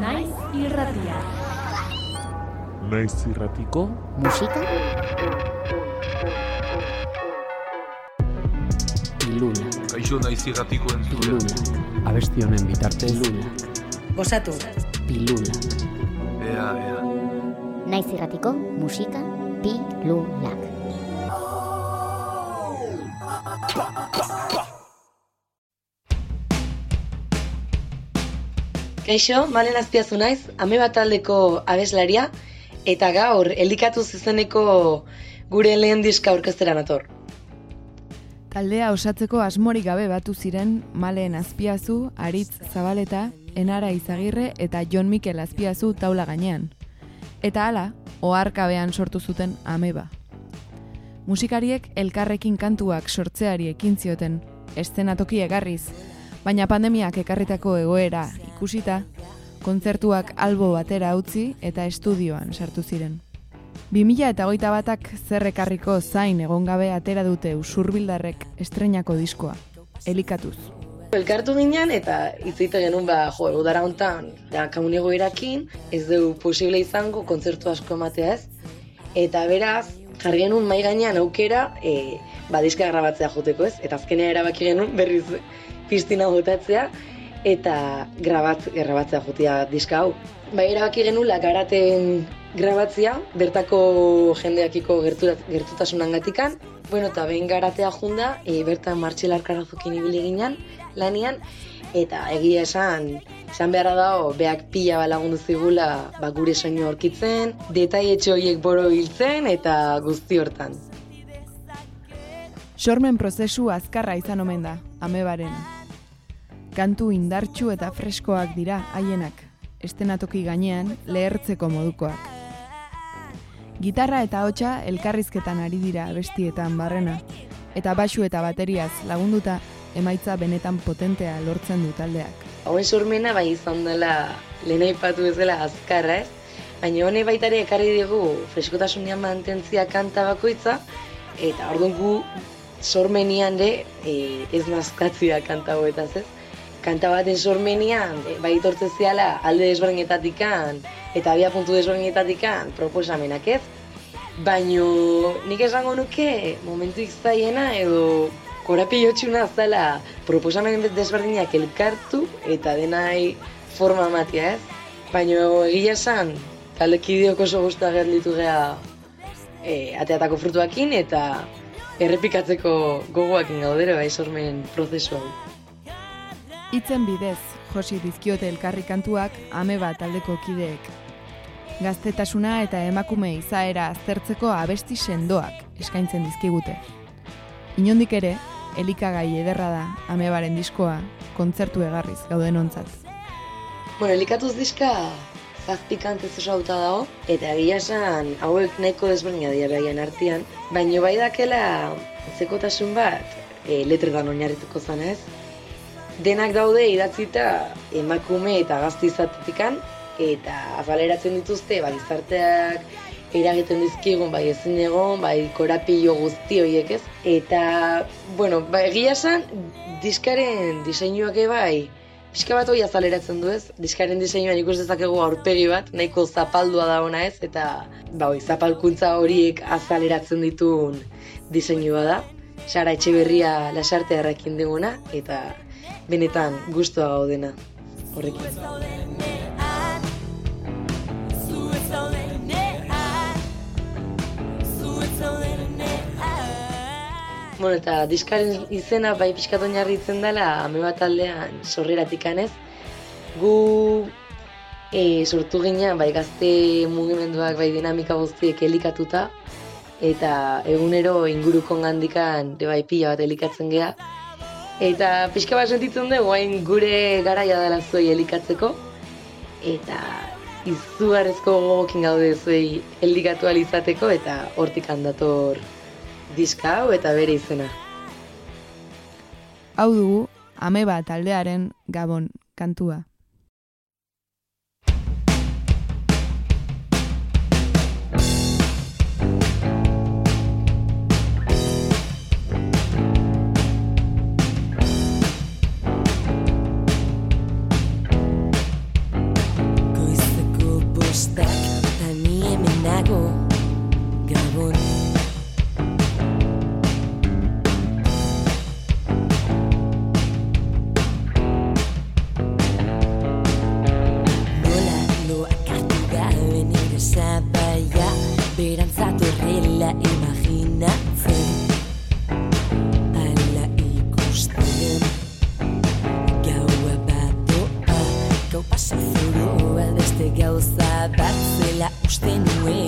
Naiz irratia. Naiz irratiko musika pilula. Kaixo naiz irratiko entzule. pilula Abesti honen bitartez pilula Gozatu. pilula Ea, ea. naiz irratiko musika pilulak Kaixo, malen azpiazu naiz, ame bat taldeko abeslaria, eta gaur, elikatu zizeneko gure lehen diska orkestera nator. Taldea osatzeko asmorik gabe batu ziren Malen Azpiazu, Aritz Zabaleta, Enara Izagirre eta Jon Mikel Azpiazu taula gainean. Eta hala, oharkabean sortu zuten ameba. Musikariek elkarrekin kantuak sortzeari ekin zioten, eszenatoki egarriz, baina pandemiak ekarritako egoera ikusita, kontzertuak albo batera utzi eta estudioan sartu ziren. 2000 eta hogeita batak zerrekarriko zain egon gabe atera dute usurbildarrek estrenako diskoa, elikatuz. Elkartu ginen eta hitz egiten genuen ba, jo, udara hontan, da kamuniego irakin, ez dugu posible izango kontzertu asko ematea ez. Eta beraz, jarri genuen mai gainean aukera, e, ba, diska grabatzea joteko ez. Eta azkenea erabaki genuen berriz piztina botatzea, eta grabat, grabatzea jotia diska hau. Ba, erabaki genuen garaten grabatzea, bertako jendeakiko gertura- gertutasunangatikan, Bueno, eta behin garatea junda, e, bertan martxelar karazukin ibili ginen, lanian, eta egia esan, esan beharra dago, beak pila balagundu zigula ba, gure soinu aurkitzen, detaietxo horiek boro hiltzen, eta guzti hortan. Sormen prozesu azkarra izan omen da, amebaren. Kantu indartsu eta freskoak dira haienak, estenatoki gainean lehertzeko modukoak. Gitarra eta hotsa elkarrizketan ari dira bestietan barrena, eta basu eta bateriaz lagunduta emaitza benetan potentea lortzen du taldeak. Hauen sormena bai izan dela lehen aipatu bezala azkarra ez, baina hone baita ekarri digu freskotasunean mantentzia kanta bakoitza, eta orduan gu sormenian de e, ez nazkatzia kanta hauetaz ez. Kanta baten sormenian e, bai itortze ziala alde desberdinetatikan eta abia puntu desberdinetatikan proposamenak ez. Baino nik esango nuke momentuik zaiena edo korapilotxuna zela proposamen desberdinak elkartu eta denai forma ematia ez. Baino egia esan, taldekideok oso guztua gerlitu gea e, ateatako frutuakin eta errepikatzeko gogoakin gaudero bai sormen prozesu hau. Hitzen bidez, josi dizkiote elkarri kantuak ameba taldeko kideek. Gaztetasuna eta emakume izaera aztertzeko abesti sendoak eskaintzen dizkigute. Inondik ere, elikagai ederra da amebaren diskoa, kontzertu egarriz gauden ontzat. Bueno, elikatuz diska zazpi kantez oso hauta dago, eta egia esan hauek nahiko desberdina dira behaien artean, baino bai dakela zekotasun bat e, letretan oinarrituko zan ez. Denak daude idatzita emakume eta gazte izatetikan, eta azaleratzen dituzte ba, gizarteak eragiten dizkigun bai ezin egon, bai korapilo guzti horiek ez. Eta, bueno, ba, egia esan, diskaren diseinuak bai, pixka bat hori azaleratzen du ez, diskaren diseinuan ikus dezakegu aurpegi bat, nahiko zapaldua da ona ez, eta ba, hoi, zapalkuntza horiek azaleratzen ditun diseinua da. Sara Etxeberria lasarte harrakin diguna, eta benetan guztua gaudena horrekin. Bueno, eta diskaren izena bai pixkat oinarritzen dela ame bat aldean sorreratik ez. Gu e, sortu ginean bai gazte mugimenduak bai dinamika guztiek elikatuta eta egunero inguruko gandikan bai pila bat elikatzen gea. Eta pixka bat sentitzen dugu hain gure garaia dela zuei elikatzeko eta izugarrezko gogokin gaude zuei elikatu alizateko eta hortik handator diska hau eta bere izena. Hau dugu, ameba taldearen gabon kantua. Gaztak eta ni hemen dago Gabon. Gola loak hartu galen Ega zabaia Berantzatu errela ema thin wind.